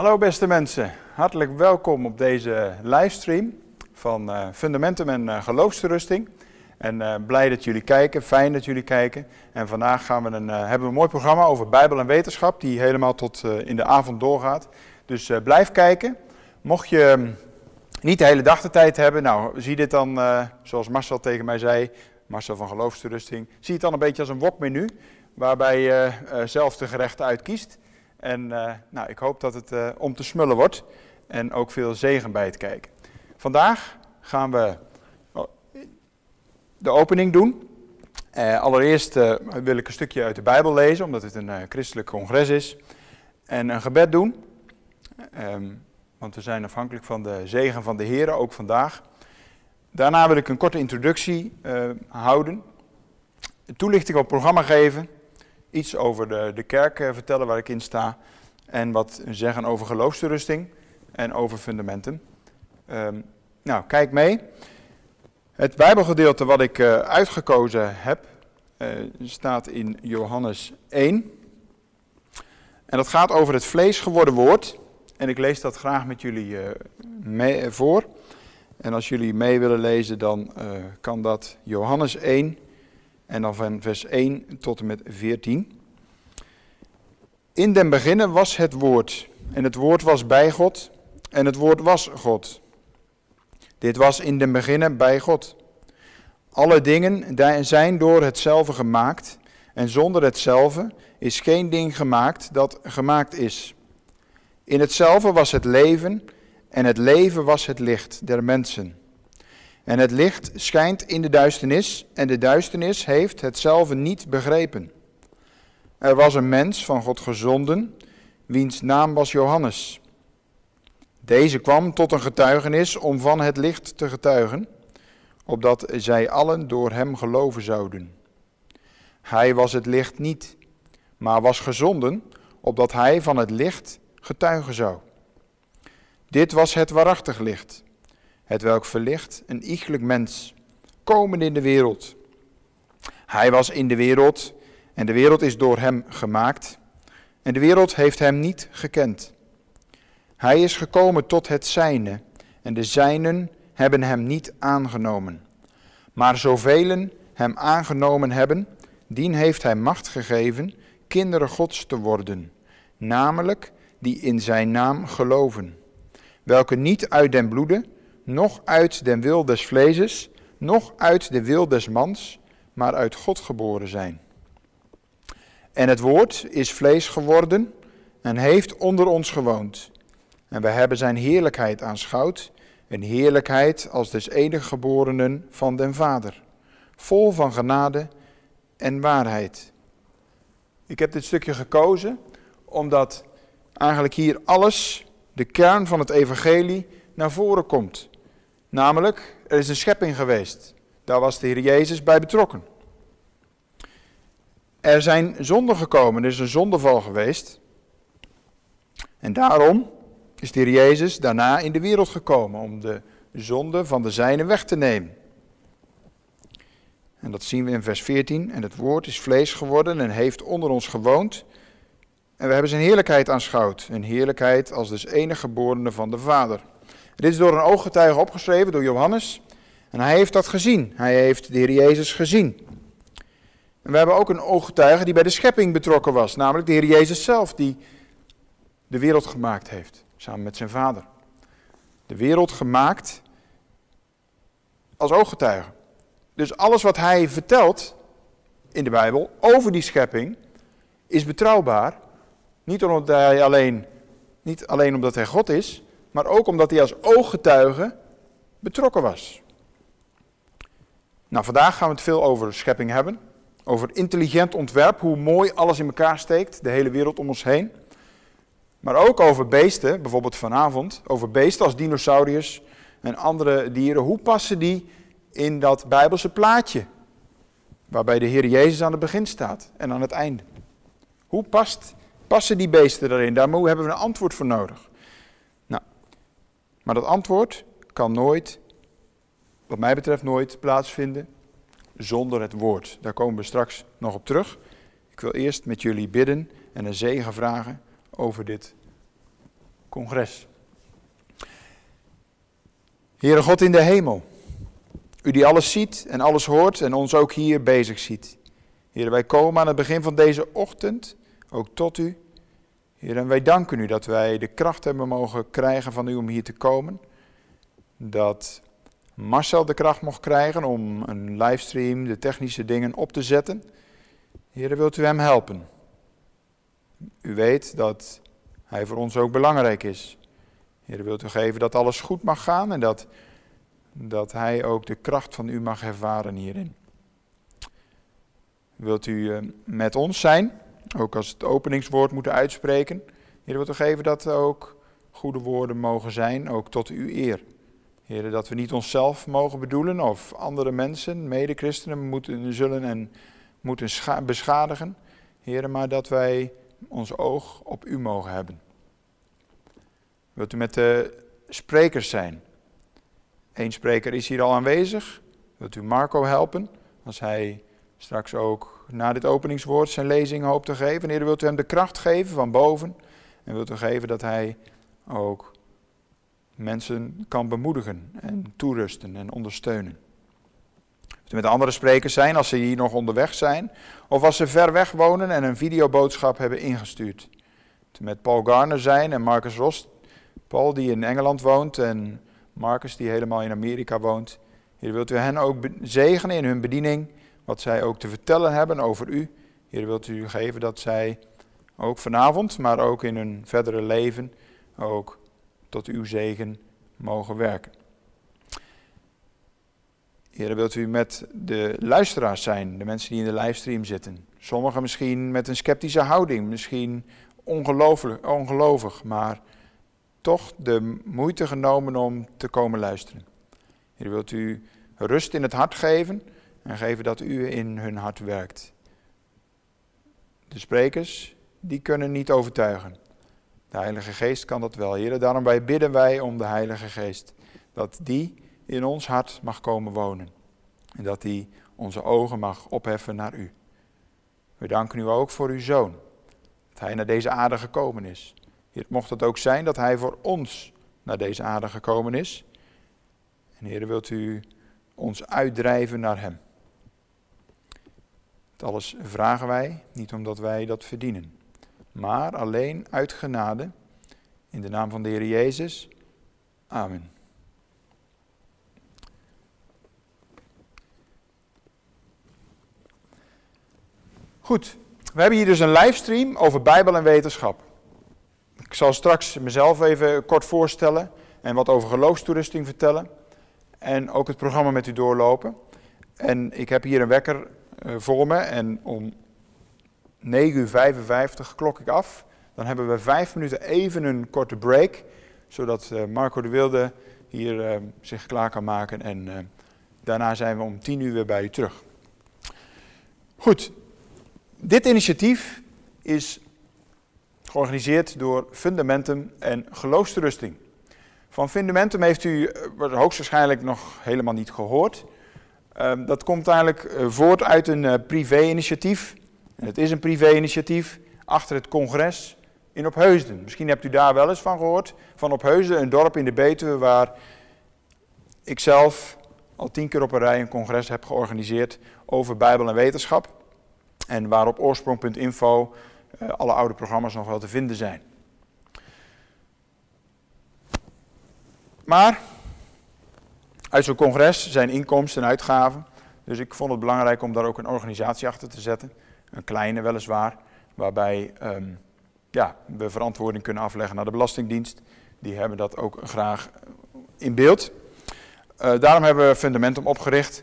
Hallo beste mensen, hartelijk welkom op deze livestream van uh, Fundamentum en uh, Geloofsterusting. En uh, blij dat jullie kijken, fijn dat jullie kijken. En vandaag gaan we een, hebben we een mooi programma over Bijbel en wetenschap, die helemaal tot in de avond doorgaat. Dus blijf kijken. Mocht je um, niet de hele dag de tijd hebben, nou zie dit dan, zoals Marcel tegen mij zei, Marcel van Geloofsterusting, zie het dan een beetje als een wokmenu, waarbij je zelf de gerechten uitkiest. En uh, nou, ik hoop dat het uh, om te smullen wordt en ook veel zegen bij het kijken. Vandaag gaan we oh, de opening doen. Uh, allereerst wil ik een stukje uit de Bijbel lezen, omdat het een christelijk congres is. En een gebed doen, um, want we zijn afhankelijk van de zegen van de Heer, ook vandaag. Daarna wil ik een korte introductie houden, toelichting op het programma geven iets over de, de kerk eh, vertellen waar ik in sta. En wat zeggen over geloofsterusting en over fundamenten. Um, nou, kijk mee. Het Bijbelgedeelte wat ik uh, uitgekozen heb, uh, staat in Johannes 1. En dat gaat over het vlees geworden woord. En ik lees dat graag met jullie mee, voor. En als jullie mee willen lezen, dan kan dat Johannes 1, en dan van vers 1 tot en met 14. In den beginnen was het woord, en het woord was bij God, en het woord was God. Dit was in den beginnen bij God. Alle dingen zijn door hetzelfde gemaakt, en zonder hetzelfde is geen ding gemaakt dat gemaakt is. In hetzelfde was het leven, en het leven was het licht der mensen. En het licht schijnt in de duisternis en de duisternis heeft hetzelfde niet begrepen. Er was een mens van God gezonden, wiens naam was Johannes. Deze kwam tot een getuigenis om van het licht te getuigen, opdat zij allen door hem geloven zouden. Hij was het licht niet, maar was gezonden, opdat hij van het licht getuigen zou. Dit was het waarachtig licht het welk verlicht een iegelijk mens, komen in de wereld. Hij was in de wereld en de wereld is door hem gemaakt en de wereld heeft hem niet gekend. Hij is gekomen tot het zijne en de zijnen hebben hem niet aangenomen. Maar zoveel hem aangenomen hebben, dien heeft hij macht gegeven kinderen Gods te worden, namelijk die in zijn naam geloven, welke niet uit den bloede, noch uit den wil des vleeses, noch uit de wil des mans, maar uit God geboren zijn. En het woord is vlees geworden en heeft onder ons gewoond. En wij hebben zijn heerlijkheid aanschouwd, een heerlijkheid als des enige geborenen van den Vader, vol van genade en waarheid. Ik heb dit stukje gekozen omdat eigenlijk hier alles, de kern van het evangelie, naar voren komt. Namelijk, er is een schepping geweest. Daar was de Heer Jezus bij betrokken. Er zijn zonden gekomen, er is een zondeval geweest. En daarom is de Heer Jezus daarna in de wereld gekomen om de zonde van de zijnen weg te nemen. En dat zien we in vers 14. En het woord is vlees geworden en heeft onder ons gewoond. En we hebben zijn heerlijkheid aanschouwd. Een heerlijkheid als dus enige geborene van de Vader. Dit is door een ooggetuige opgeschreven, door Johannes. En hij heeft dat gezien. Hij heeft de Heer Jezus gezien. En we hebben ook een ooggetuige die bij de schepping betrokken was. Namelijk de Heer Jezus zelf, die de wereld gemaakt heeft. Samen met zijn vader. De wereld gemaakt als ooggetuige. Dus alles wat hij vertelt in de Bijbel over die schepping is betrouwbaar. Niet omdat hij alleen, niet alleen omdat hij God is, maar ook omdat hij als ooggetuige betrokken was. Nou, vandaag gaan we het veel over schepping hebben, over intelligent ontwerp, hoe mooi alles in elkaar steekt, de hele wereld om ons heen. Maar ook over beesten, bijvoorbeeld vanavond, over beesten als dinosauriërs en andere dieren. Hoe passen die in dat Bijbelse plaatje, waarbij de Heer Jezus aan het begin staat en aan het einde? Hoe past, passen die beesten daarin? Daar hebben we een antwoord voor nodig. Maar dat antwoord kan nooit, wat mij betreft nooit plaatsvinden zonder het woord. Daar komen we straks nog op terug. Ik wil eerst met jullie bidden en een zegen vragen over dit congres. Heere God in de hemel, u die alles ziet en alles hoort en ons ook hier bezig ziet. Heer, wij komen aan het begin van deze ochtend ook tot u. Heer, en wij danken u dat wij de kracht hebben mogen krijgen van u om hier te komen. Dat Marcel de kracht mocht krijgen om een livestream, de technische dingen op te zetten. Heer, wilt u hem helpen? U weet dat hij voor ons ook belangrijk is. Heer, wilt u geven dat alles goed mag gaan en dat, dat hij ook de kracht van u mag ervaren hierin. Wilt u eh, met ons zijn, ook als het openingswoord moeten uitspreken. Heer, wilt u geven dat er ook goede woorden mogen zijn, ook tot uw eer. Heer, dat we niet onszelf mogen bedoelen of andere mensen, mede-christenen, moeten, zullen en moeten beschadigen. Heer, maar dat wij ons oog op u mogen hebben. Wilt u met de sprekers zijn? Eén spreker is hier al aanwezig. Wilt u Marco helpen als hij straks ook na dit openingswoord zijn lezing hoopt te geven? Heer, wilt u hem de kracht geven van boven en wilt u geven dat hij ook mensen kan bemoedigen en toerusten en ondersteunen. U met andere sprekers zijn als ze hier nog onderweg zijn of als ze ver weg wonen en een videoboodschap hebben ingestuurd? U met Paul Garner zijn en Marcus Rost Paul die in Engeland woont en Marcus die helemaal in Amerika woont. Heer, wilt u hen ook zegenen in hun bediening, wat zij ook te vertellen hebben over u. Heer, wilt u geven dat zij ook vanavond, maar ook in hun verdere leven, ook tot uw zegen mogen werken. Heer, wilt u met de luisteraars zijn, de mensen die in de livestream zitten. Sommigen misschien met een sceptische houding, misschien ongelovig, maar toch de moeite genomen om te komen luisteren. Heer, wilt u rust in het hart geven en geven dat u in hun hart werkt. De sprekers, die kunnen niet overtuigen. De Heilige Geest kan dat wel, Heer. Daarom wij bidden wij om de Heilige Geest. Dat die in ons hart mag komen wonen. En dat die onze ogen mag opheffen naar u. We danken u ook voor uw Zoon. Dat hij naar deze aarde gekomen is. Heer, mocht het ook zijn dat Hij voor ons naar deze aarde gekomen is. En Heer, wilt u ons uitdrijven naar Hem. Alles vragen wij, niet omdat wij dat verdienen, maar alleen uit genade. In de naam van de Heer Jezus. Amen. Goed, we hebben hier dus een livestream over Bijbel en wetenschap. Ik zal straks mezelf even kort voorstellen en wat over geloofstoerusting vertellen. En ook het programma met u doorlopen. En ik heb hier een wekker voor me en om 9.55 uur klok ik af. Dan hebben we vijf minuten even een korte break, zodat uh, Marco de Wilde hier uh, zich klaar kan maken. En daarna zijn we om 10 uur weer bij u terug. Goed, dit initiatief is georganiseerd door Fundamentum en Geloofsterusting. Van Fundamentum heeft u eh, hoogstwaarschijnlijk nog helemaal niet gehoord. Ehm, dat komt eigenlijk eh, voort uit een uh, privé-initiatief. Het is een privé-initiatief achter het congres in Opheusden. Misschien hebt u daar wel eens van gehoord. Van Opheusden, een dorp in de Betuwe waar ik zelf al tien keer op een rij een congres heb georganiseerd over Bijbel en wetenschap. En waar op oorsprong.info uh, alle oude programma's nog wel te vinden zijn. Maar uit zo'n congres zijn inkomsten en uitgaven. Dus ik vond het belangrijk om daar ook een organisatie achter te zetten. Een kleine weliswaar, waarbij um, ja, we verantwoording kunnen afleggen naar de Belastingdienst. Die hebben dat ook graag in beeld. Uh, daarom hebben we Fundamentum opgericht.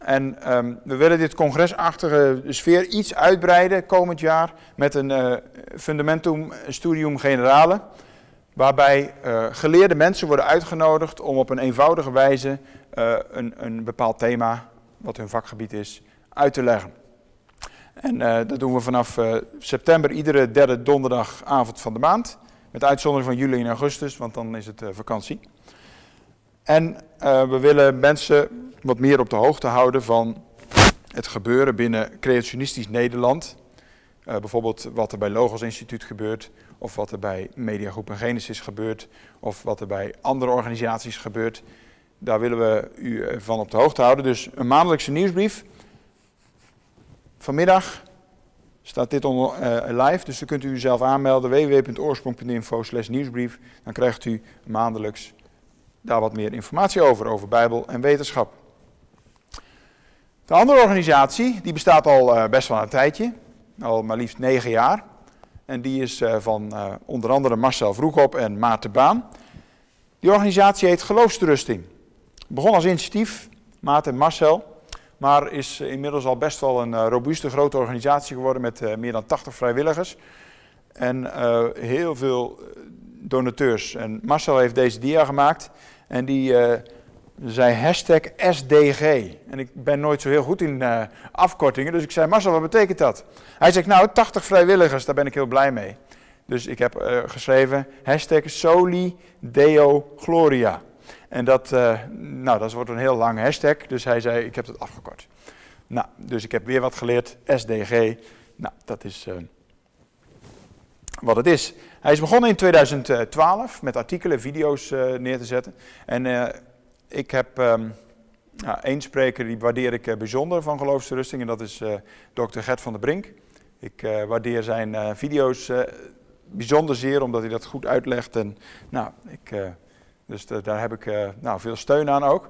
En um, we willen dit congresachtige sfeer iets uitbreiden komend jaar met een uh, Fundamentum Studium Generale. Waarbij uh, geleerde mensen worden uitgenodigd om op een eenvoudige wijze uh, een, een, bepaald thema, wat hun vakgebied is, uit te leggen. En dat doen we vanaf september iedere derde donderdagavond van de maand. Met uitzondering van juli en augustus, want dan is het vakantie. En we willen mensen wat meer op de hoogte houden van het gebeuren binnen creationistisch Nederland. Bijvoorbeeld wat er bij Logos Instituut gebeurt, of wat er bij Mediagroep en Genesis gebeurt, of wat er bij andere organisaties gebeurt. Daar willen we u eh, van op de hoogte houden. Dus een maandelijkse nieuwsbrief. Vanmiddag staat dit onder, uh, live, dus dan kunt u uzelf aanmelden. www.oorsprong.info nieuwsbrief. Dan krijgt u maandelijks daar wat meer informatie over, over Bijbel en wetenschap. De andere organisatie, die bestaat al uh, best wel een tijdje, al maar liefst negen jaar. En die is uh, van uh, onder andere Marcel Vroegop en Maarten Baan. Die organisatie heet Geloofsterusting. Begon als initiatief, Maarten en Marcel, maar is inmiddels al best wel een robuuste grote organisatie geworden met meer dan 80 vrijwilligers. En heel veel donateurs. En Marcel heeft deze dia gemaakt en die zei hashtag SDG. En ik ben nooit zo heel goed in uh, afkortingen, dus ik zei, Marcel, wat betekent dat? Hij zegt, nou, 80 vrijwilligers, daar ben ik heel blij mee. Dus ik heb uh, geschreven hashtag Soli Deo Gloria. En dat, uh, nou, dat wordt een heel lang hashtag, dus hij zei, ik heb het afgekort. Nou, dus ik heb weer wat geleerd, SDG. Nou, dat is wat het is. Hij is begonnen in 2012 met artikelen, video's neer te zetten. En ik heb um, nou, één spreker die waardeer ik uh, bijzonder van geloofsrusting en dat is uh, dokter Gert van der Brink. Ik uh, waardeer zijn video's bijzonder zeer omdat hij dat goed uitlegt. En, nou, ik, dus daar heb ik nou, veel steun aan ook.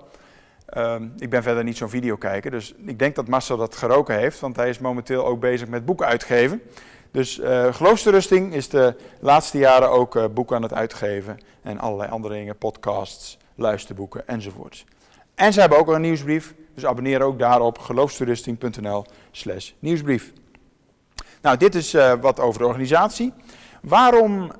Um, ik ben verder niet zo'n videokijker, dus ik denk dat Marcel dat geroken heeft, want hij is momenteel ook bezig met boeken uitgeven. Dus uh, Geloofsterusting is de laatste jaren ook uh, boeken aan het uitgeven en allerlei andere dingen, podcasts, luisterboeken enzovoorts. En ze hebben ook een nieuwsbrief, dus abonneer ook daarop geloofstoerusting.nl slash nieuwsbrief. Nou, dit is uh, wat over de organisatie. Waarom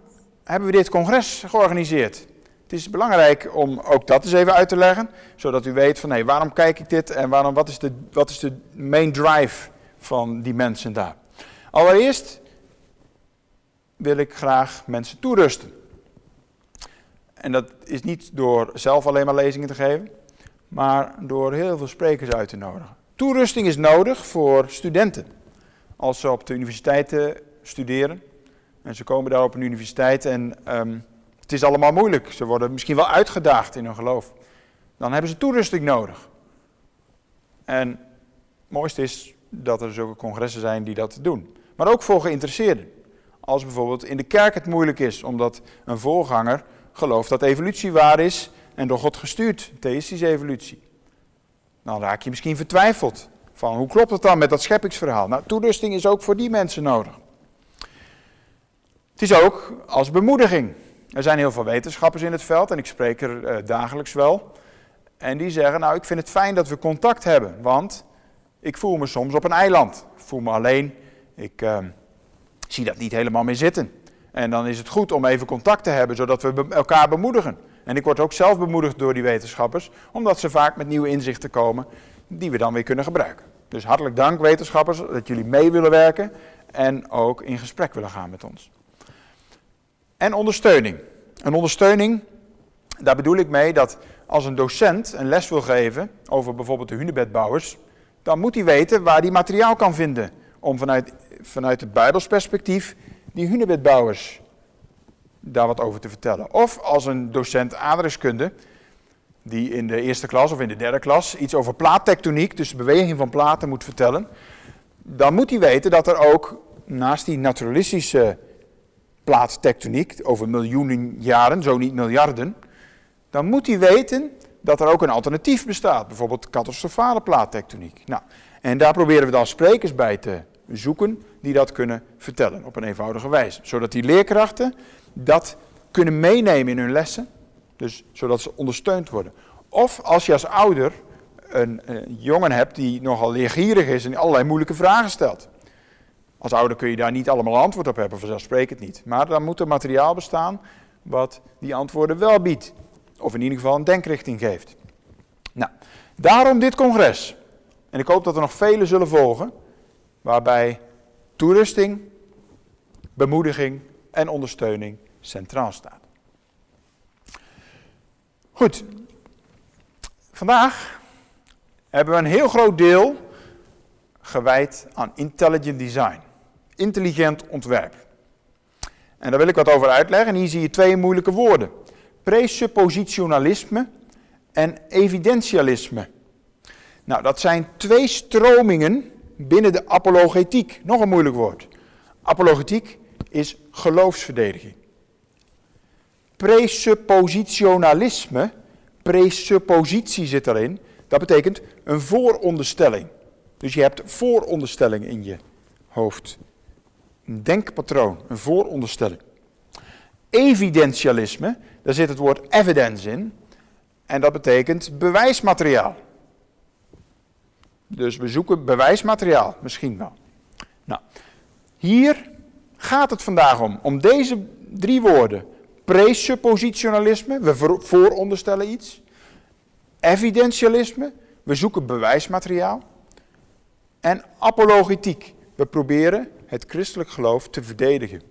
hebben we dit congres georganiseerd? Het is belangrijk om ook dat eens even uit te leggen, zodat u weet van hé, waarom kijk ik dit en waarom, wat, is de, wat is de main drive van die mensen daar. Allereerst wil ik graag mensen toerusten. En dat is niet door zelf alleen maar lezingen te geven, maar door heel veel sprekers uit te nodigen. Toerusting is nodig voor studenten. Als ze op de universiteiten studeren en ze komen daar op een universiteit en um, het is allemaal moeilijk. Ze worden misschien wel uitgedaagd in hun geloof. Dan hebben ze toerusting nodig. En het mooiste is dat er zulke congressen zijn die dat doen. Maar ook voor geïnteresseerden. Als bijvoorbeeld in de kerk het moeilijk is, omdat een voorganger gelooft dat evolutie waar is en door God gestuurd, theïstische evolutie. Dan raak je misschien vertwijfeld van hoe klopt het dan met dat scheppingsverhaal. Nou, toerusting is ook voor die mensen nodig. Het is ook als bemoediging. Er zijn heel veel wetenschappers in het veld en ik spreek er uh, dagelijks wel. En die zeggen, nou ik vind het fijn dat we contact hebben, want ik voel me soms op een eiland. Ik voel me alleen, ik uh, zie dat niet helemaal meer zitten. En dan is het goed om even contact te hebben, zodat we elkaar bemoedigen. En ik word ook zelf bemoedigd door die wetenschappers, omdat ze vaak met nieuwe inzichten komen die we dan weer kunnen gebruiken. Dus hartelijk dank wetenschappers dat jullie mee willen werken en ook in gesprek willen gaan met ons. En ondersteuning. Een ondersteuning, daar bedoel ik mee dat als een docent een les wil geven over bijvoorbeeld de hunebedbouwers, dan moet hij weten waar hij materiaal kan vinden om vanuit, vanuit het Bijbels perspectief die hunebedbouwers daar wat over te vertellen. Of als een docent aardrijkskunde, die in de eerste klas of in de derde klas iets over plaattectoniek, dus de beweging van platen, moet vertellen, dan moet hij weten dat er ook naast die naturalistische plaattectoniek, over miljoenen jaren, zo niet miljarden, dan moet hij weten dat er ook een alternatief bestaat, bijvoorbeeld catastrofale plaattectoniek. Nou, en daar proberen we dan sprekers bij te zoeken die dat kunnen vertellen op een eenvoudige wijze. Zodat die leerkrachten dat kunnen meenemen in hun lessen, dus zodat ze ondersteund worden. Of als je als ouder een, een jongen hebt die nogal leergierig is en allerlei moeilijke vragen stelt. Als ouder kun je daar niet allemaal antwoord op hebben, vanzelfsprekend niet. Maar dan moet er materiaal bestaan wat die antwoorden wel biedt. Of in ieder geval een denkrichting geeft. Nou, daarom dit congres. En ik hoop dat er nog vele zullen volgen waarbij toerusting, bemoediging en ondersteuning centraal staat. Goed, vandaag hebben we een heel groot deel gewijd aan intelligent design, intelligent ontwerp. En daar wil ik wat over uitleggen. En hier zie je twee moeilijke woorden. Presuppositionalisme en evidentialisme. Nou, dat zijn twee stromingen binnen de apologetiek. Nog een moeilijk woord. Apologetiek is geloofsverdediging. Presuppositionalisme, presuppositie zit erin, dat betekent een vooronderstelling. Dus je hebt vooronderstellingen in je hoofd. Een denkpatroon, een vooronderstelling. Evidentialisme, daar zit het woord evidence in. En dat betekent bewijsmateriaal. Dus we zoeken bewijsmateriaal, misschien wel. Nou, hier gaat het vandaag om. Om deze drie woorden. Presuppositionalisme, we vooronderstellen iets. Evidentialisme, we zoeken bewijsmateriaal. En apologetiek, we proberen het christelijk geloof te verdedigen.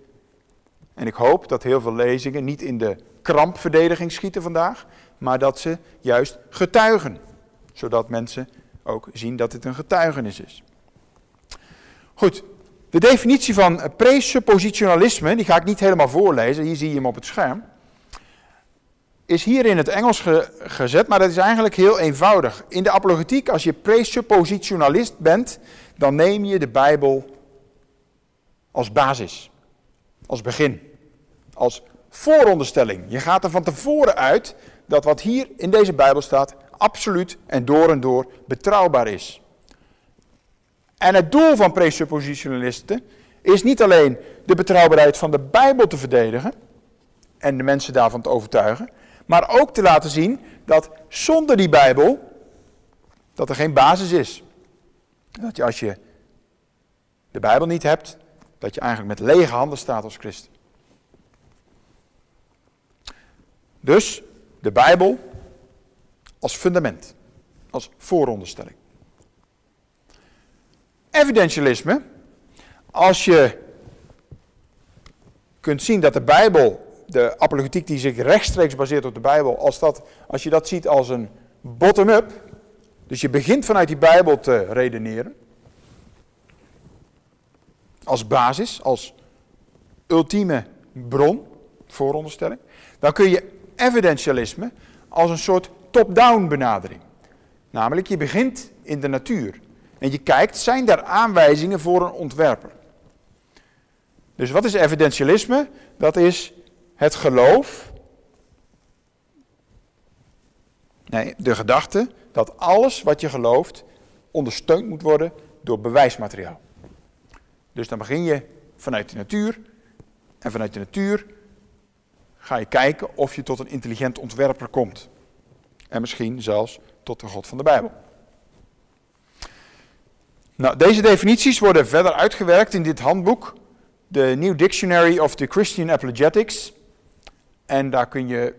En ik hoop dat heel veel lezingen niet in de krampverdediging schieten vandaag, maar dat ze juist getuigen. Zodat mensen ook zien dat het een getuigenis is. Goed, de definitie van presuppositionalisme, die ga ik niet helemaal voorlezen, hier zie je hem op het scherm. Is hier in het Engels gezet, maar dat is eigenlijk heel eenvoudig. In de apologetiek, als je presuppositionalist bent, dan neem je de Bijbel als basis, als begin, als vooronderstelling. Je gaat er van tevoren uit dat wat hier in deze Bijbel staat absoluut en door en door betrouwbaar is. En het doel van presuppositionalisten is niet alleen de betrouwbaarheid van de Bijbel te verdedigen en de mensen daarvan te overtuigen, maar ook te laten zien dat zonder die Bijbel dat er geen basis is. Dat je als je de Bijbel niet hebt, dat je eigenlijk met lege handen staat als christen. Dus de Bijbel als fundament, als vooronderstelling. Evidentialisme, als je kunt zien dat de Bijbel, de apologetiek die zich rechtstreeks baseert op de Bijbel, als, dat, als je dat ziet als een bottom-up, dus je begint vanuit die Bijbel te redeneren, als basis, als ultieme bron, vooronderstelling, dan kun je evidentialisme als een soort top-down benadering. Namelijk, je begint in de natuur. En je kijkt, zijn er aanwijzingen voor een ontwerper? Dus wat is evidentialisme? Dat is het geloof. Nee, de gedachte dat alles wat je gelooft ondersteund moet worden door bewijsmateriaal. Dus dan begin je vanuit de natuur. En vanuit de natuur ga je kijken of je tot een intelligent ontwerper komt. En misschien zelfs tot de God van de Bijbel. Nou, deze definities worden verder uitgewerkt in dit handboek, de New Dictionary of the Christian Apologetics. En daar kun je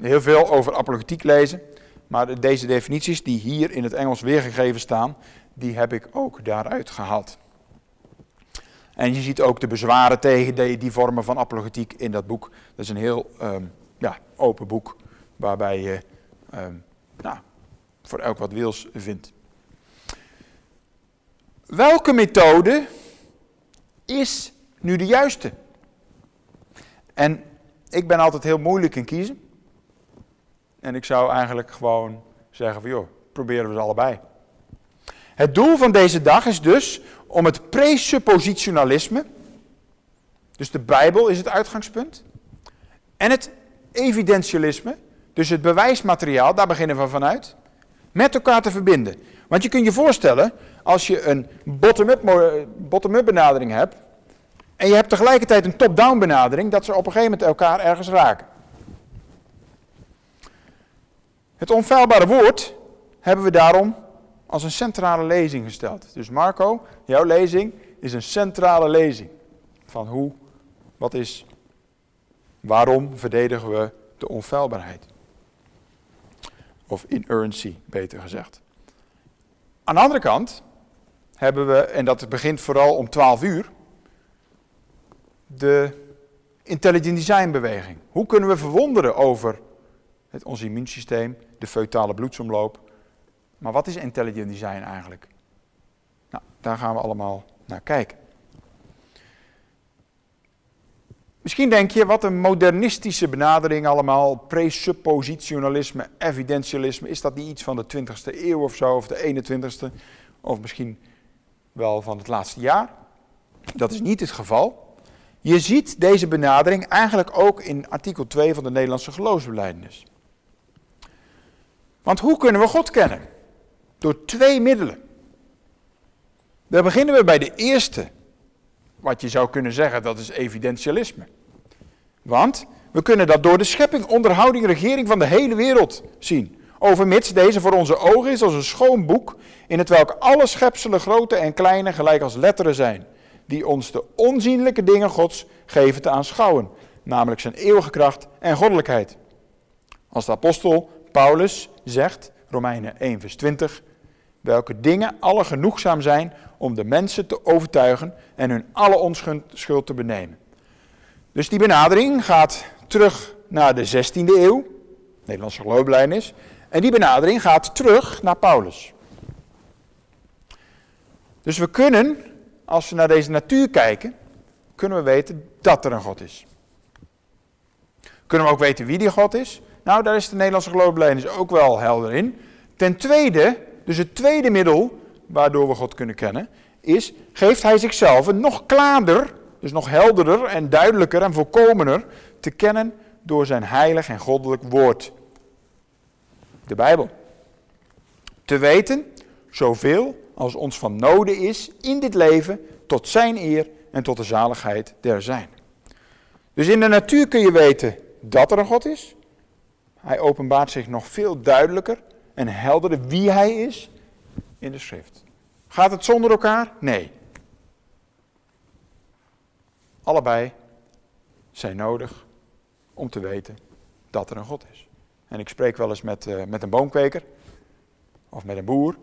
heel veel over apologetiek lezen. Maar deze definities die hier in het Engels weergegeven staan, die heb ik ook daaruit gehaald. En je ziet ook de bezwaren tegen die, vormen van apologetiek in dat boek. Dat is een heel ehm, ja, open boek, waarbij je uh, nou, voor elk wat wils vindt. Welke methode is nu de juiste? En ik ben altijd heel moeilijk in kiezen. En ik zou eigenlijk gewoon zeggen van joh, proberen we ze allebei. Het doel van deze dag is dus om het presuppositionalisme, dus de Bijbel is het uitgangspunt, en het evidentialisme, dus het bewijsmateriaal, daar beginnen we vanuit, met elkaar te verbinden. Want je kunt je voorstellen, als je een bottom-up bottom benadering hebt, en je hebt tegelijkertijd een top-down benadering, dat ze op een gegeven moment elkaar ergens raken. Het onfeilbare woord hebben we daarom als een centrale lezing gesteld. Dus Marco, jouw lezing is een centrale lezing. Van hoe, wat is, waarom verdedigen we de onfeilbaarheid? Of inerrancy, beter gezegd. Aan de andere kant hebben we, en dat begint vooral om 12 uur, de intelligent design beweging. Hoe kunnen we verwonderen over het, ons immuunsysteem, de feutale bloedsomloop. Maar wat is intelligent design eigenlijk? Nou, daar gaan we allemaal naar kijken. Misschien denk je, wat een modernistische benadering allemaal, presuppositionalisme, evidentialisme, is dat niet iets van de 20ste eeuw of zo, of de 21ste, of misschien wel van het laatste jaar? Dat is niet het geval. Je ziet deze benadering eigenlijk ook in artikel 2 van de Nederlandse geloofsbelijdenis. Want hoe kunnen we God kennen? Door twee middelen. Dan beginnen we bij de eerste. Wat je zou kunnen zeggen, dat is evidentialisme. Want we kunnen dat door de schepping, onderhouding, regering van de hele wereld zien. Overmits deze voor onze ogen is als een schoon boek, in het welk alle schepselen, grote en kleine, gelijk als letteren zijn, die ons de onzienlijke dingen Gods geven te aanschouwen, namelijk zijn eeuwige kracht en goddelijkheid. Als de apostel Paulus zegt, Romeinen 1 vers 20, welke dingen alle genoegzaam zijn om de mensen te overtuigen en hun alle onschuld te benemen. Dus die benadering gaat terug naar de 16e eeuw, Nederlandse geloofbelijdenis, en die benadering gaat terug naar Paulus. Dus we kunnen, als we naar deze natuur kijken, kunnen we weten dat er een God is. Kunnen we ook weten wie die God is? Nou, daar is de Nederlandse geloofbelijdenis ook wel helder in. Ten tweede, dus het tweede middel waardoor we God kunnen kennen, is, geeft hij zichzelf een nog klaarder, dus nog helderder en duidelijker en volkomener te kennen door zijn heilig en goddelijk woord. De Bijbel. Te weten zoveel als ons van noden is in dit leven tot zijn eer en tot de zaligheid der zijn. Dus in de natuur kun je weten dat er een God is. Hij openbaart zich nog veel duidelijker en helderder wie hij is in de schrift. Gaat het zonder elkaar? Nee. Allebei zijn nodig om te weten dat er een God is. En ik spreek wel eens met, uh, met een boomkweker of met een boer.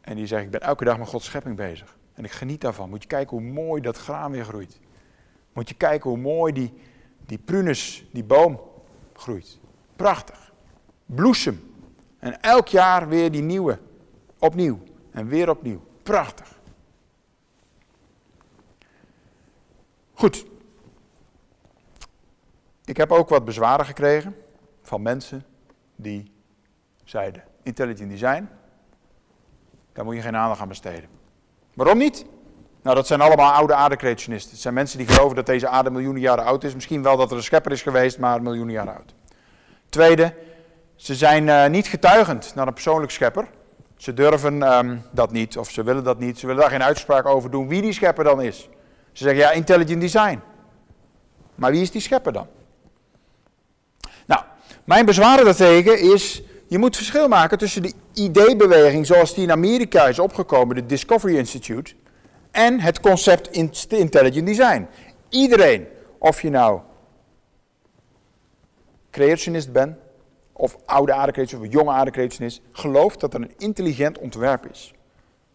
En die zegt, ik ben elke dag met Gods schepping bezig. En ik geniet daarvan. Moet je kijken hoe mooi dat graan weer groeit. Moet je kijken hoe mooi die, die prunus, die boom groeit. Prachtig. Bloesem. En elk jaar weer die nieuwe. Opnieuw. En weer opnieuw. Prachtig. Goed. Ik heb ook wat bezwaren gekregen van mensen die zeiden: intelligent design, daar moet je geen aandacht aan besteden. Waarom niet? Nou, dat zijn allemaal oude aardecreationisten. Het zijn mensen die geloven dat deze aarde miljoenen jaren oud is. Misschien wel dat er een schepper is geweest, maar miljoenen jaren oud. Tweede, ze zijn uh, niet getuigend naar een persoonlijk schepper. Ze durven um, dat niet, of ze willen dat niet. Ze willen daar geen uitspraak over doen wie die schepper dan is. Ze zeggen ja, intelligent design. Maar wie is die schepper dan? Nou, mijn bezwaren daartegen is, je moet verschil maken tussen de ideebeweging zoals die in Amerika is opgekomen, de Discovery Institute, en het concept intelligent design. Iedereen, of je nou creationist bent, of oude aardecreationist of jonge aardecreationist, gelooft dat er een intelligent ontwerp is.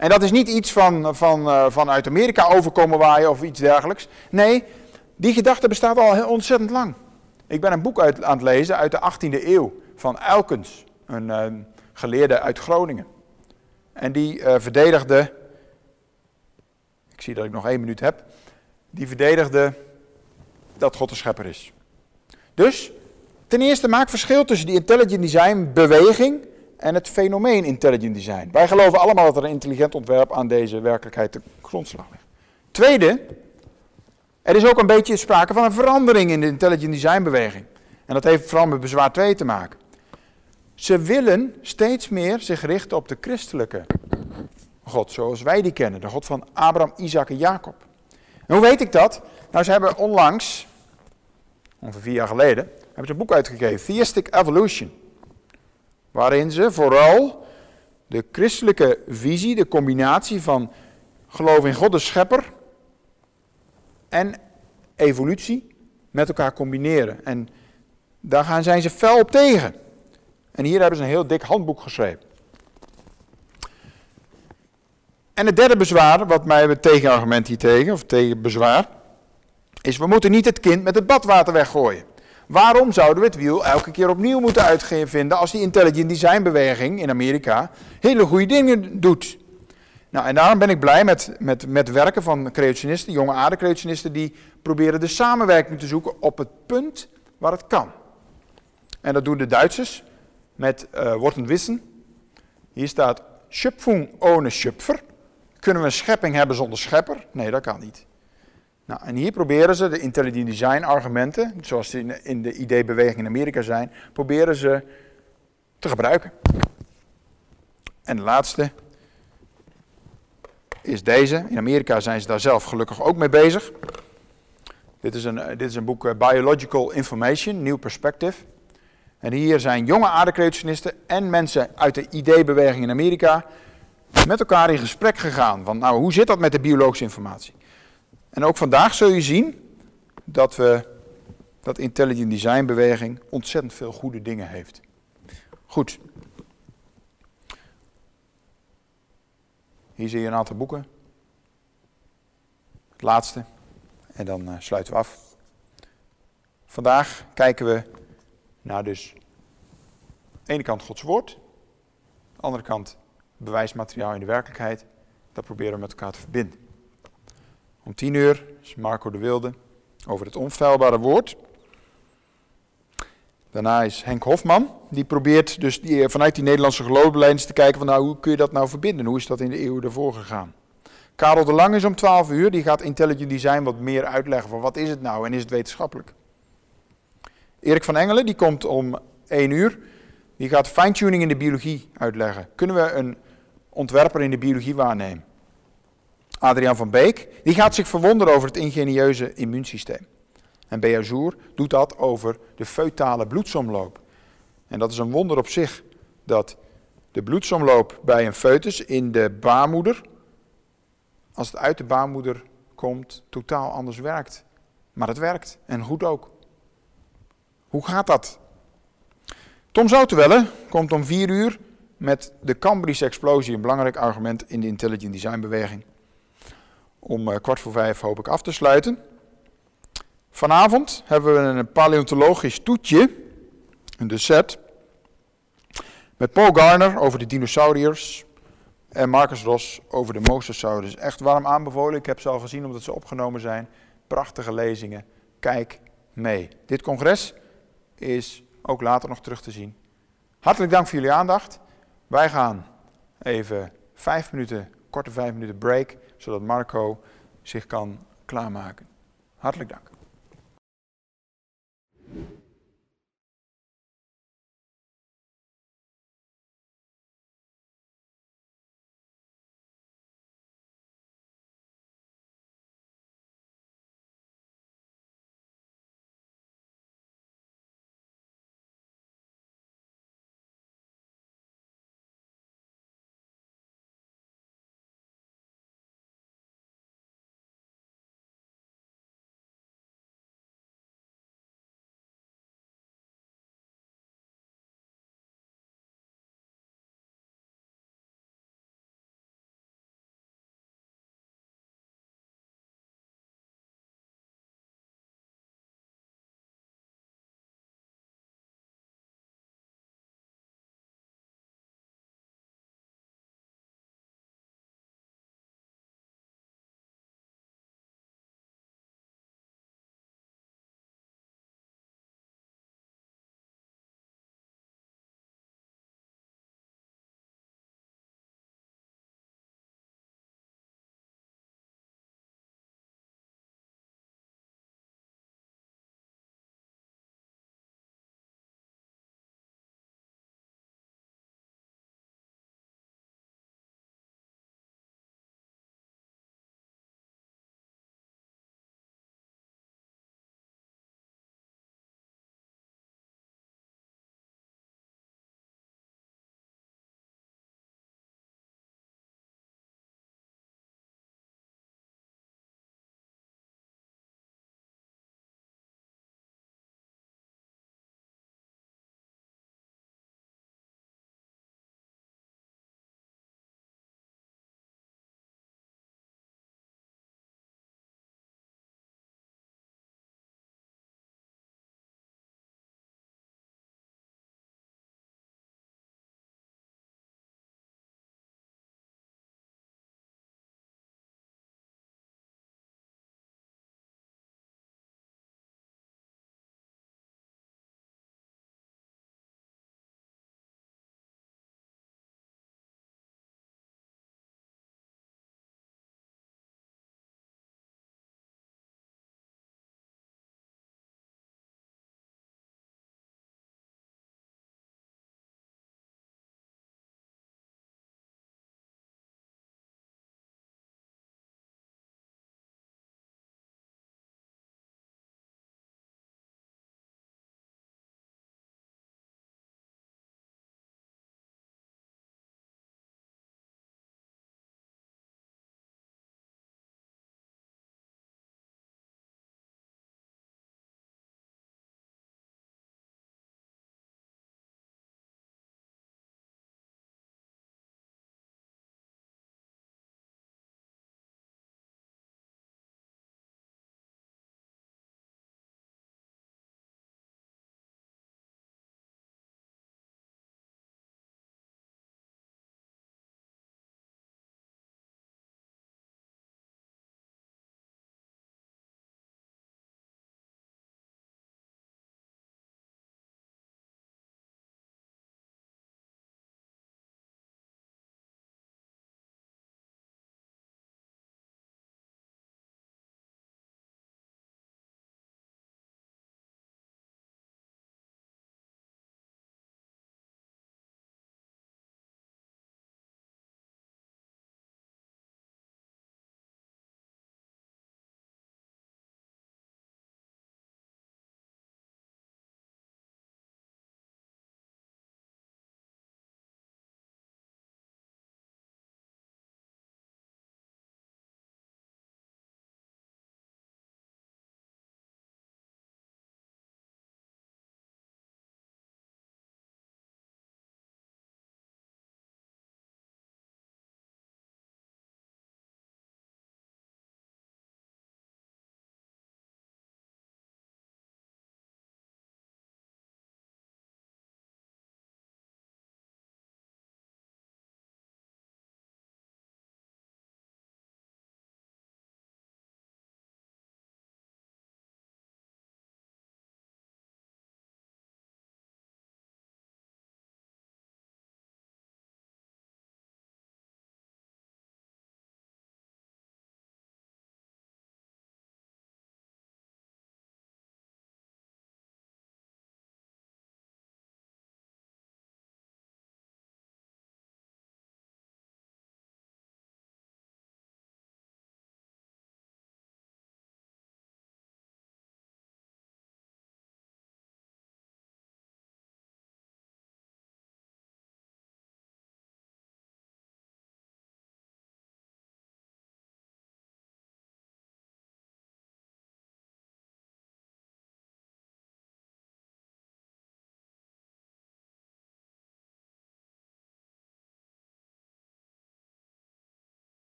En dat is niet iets van, van, uh, vanuit Amerika overkomen waaien of iets dergelijks. Nee, die gedachte bestaat al heel ontzettend lang. Ik ben een boek aan het lezen uit de 18e eeuw van Elkens, een uh, geleerde uit Groningen. En die uh, verdedigde, ik zie dat ik nog één minuut heb, die verdedigde dat God de schepper is. Dus Ten eerste maak verschil tussen die intelligent design beweging en het fenomeen intelligent design. Wij geloven allemaal dat er een intelligent ontwerp aan deze werkelijkheid te grondslag ligt. Tweede, er is ook een beetje sprake van een verandering in de intelligent design beweging. En dat heeft vooral met bezwaar 2 te maken. Ze willen steeds meer zich richten op de christelijke God, zoals wij die kennen. De God van Abraham, Isaac en Jacob. En hoe weet ik dat? Nou, ze hebben onlangs, ongeveer vier jaar geleden, hebben ze een boek uitgegeven, Theistic Evolution. Waarin ze vooral de christelijke visie, de combinatie van geloof in God de schepper en evolutie met elkaar combineren. En daar gaan, zijn ze fel op tegen. En hier hebben ze een heel dik handboek geschreven. En het derde bezwaar, wat mij het tegenargument hier tegen, of tegen bezwaar, is we moeten niet het kind met het badwater weggooien. Waarom zouden we het wiel elke keer opnieuw moeten uitvinden als die intelligent design beweging in Amerika hele goede dingen doet? Nou, en daarom ben ik blij met, met, met werken van creationisten, jonge aarde-creationisten, die proberen de samenwerking te zoeken op het punt waar het kan. En dat doen de Duitsers met uh, Worten Wissen. Hier staat Schöpfung ohne Schöpfer. Kunnen we een schepping hebben zonder schepper? Nee, dat kan niet. Nou, en hier proberen ze de intelligent design argumenten, zoals die in de ID-beweging in Amerika zijn, proberen ze te gebruiken. En de laatste is deze. In Amerika zijn ze daar zelf gelukkig ook mee bezig. Dit is een, dit is een boek eh, Biological Information, New Perspective. En hier zijn jonge aardecreationisten en mensen uit de ID-beweging in Amerika met elkaar in gesprek gegaan. Van nou, hoe zit dat met de biologische informatie? En ook vandaag zul je zien dat we dat intelligent design beweging ontzettend veel goede dingen heeft. Goed. Hier zie je een aantal boeken. Het laatste. En dan uh, sluiten we af. Vandaag kijken we naar dus aan de ene kant Gods woord. Aan de andere kant bewijsmateriaal in de werkelijkheid. Dat proberen we met elkaar te verbinden. Om tien uur is Marco de Wilde over het onfeilbare woord. Daarna is Henk Hofman, die probeert dus die, vanuit die Nederlandse geloofbeleidens te kijken van nou, hoe kun je dat nou verbinden? Hoe is dat in de eeuw ervoor gegaan? Karel de Lang is om 12 uur, die gaat intelligent design wat meer uitleggen van wat is het nou en is het wetenschappelijk. Erik van Engelen, die komt om 1 uur, die gaat fine-tuning in de biologie uitleggen. Kunnen we een ontwerper in de biologie waarnemen? Adriaan van Beek, die gaat zich verwonderen over het ingenieuze immuunsysteem. En Beazour doet dat over de feutale bloedsomloop. En dat is een wonder op zich, dat de bloedsomloop bij een foetus in de baarmoeder, als het uit de baarmoeder komt, totaal anders werkt. Maar het werkt, en goed ook. Hoe gaat dat? Tom Zoutenwelle komt om vier uur met de Cambrische explosie, een belangrijk argument in de intelligent design beweging. Om eh, kwart voor vijf hoop ik af te sluiten. Vanavond hebben we een paleontologisch toetje, een set, met Paul Garner over de dinosauriërs en Marcus Ros over de mosasaurus. Echt warm aanbevolen, ik heb ze al gezien omdat ze opgenomen zijn. Prachtige lezingen, kijk mee. Dit congres is ook later nog terug te zien. Hartelijk dank voor jullie aandacht. Wij gaan even vijf minuten, korte vijf minuten break, zodat Marco zich kan klaarmaken. Hartelijk dank.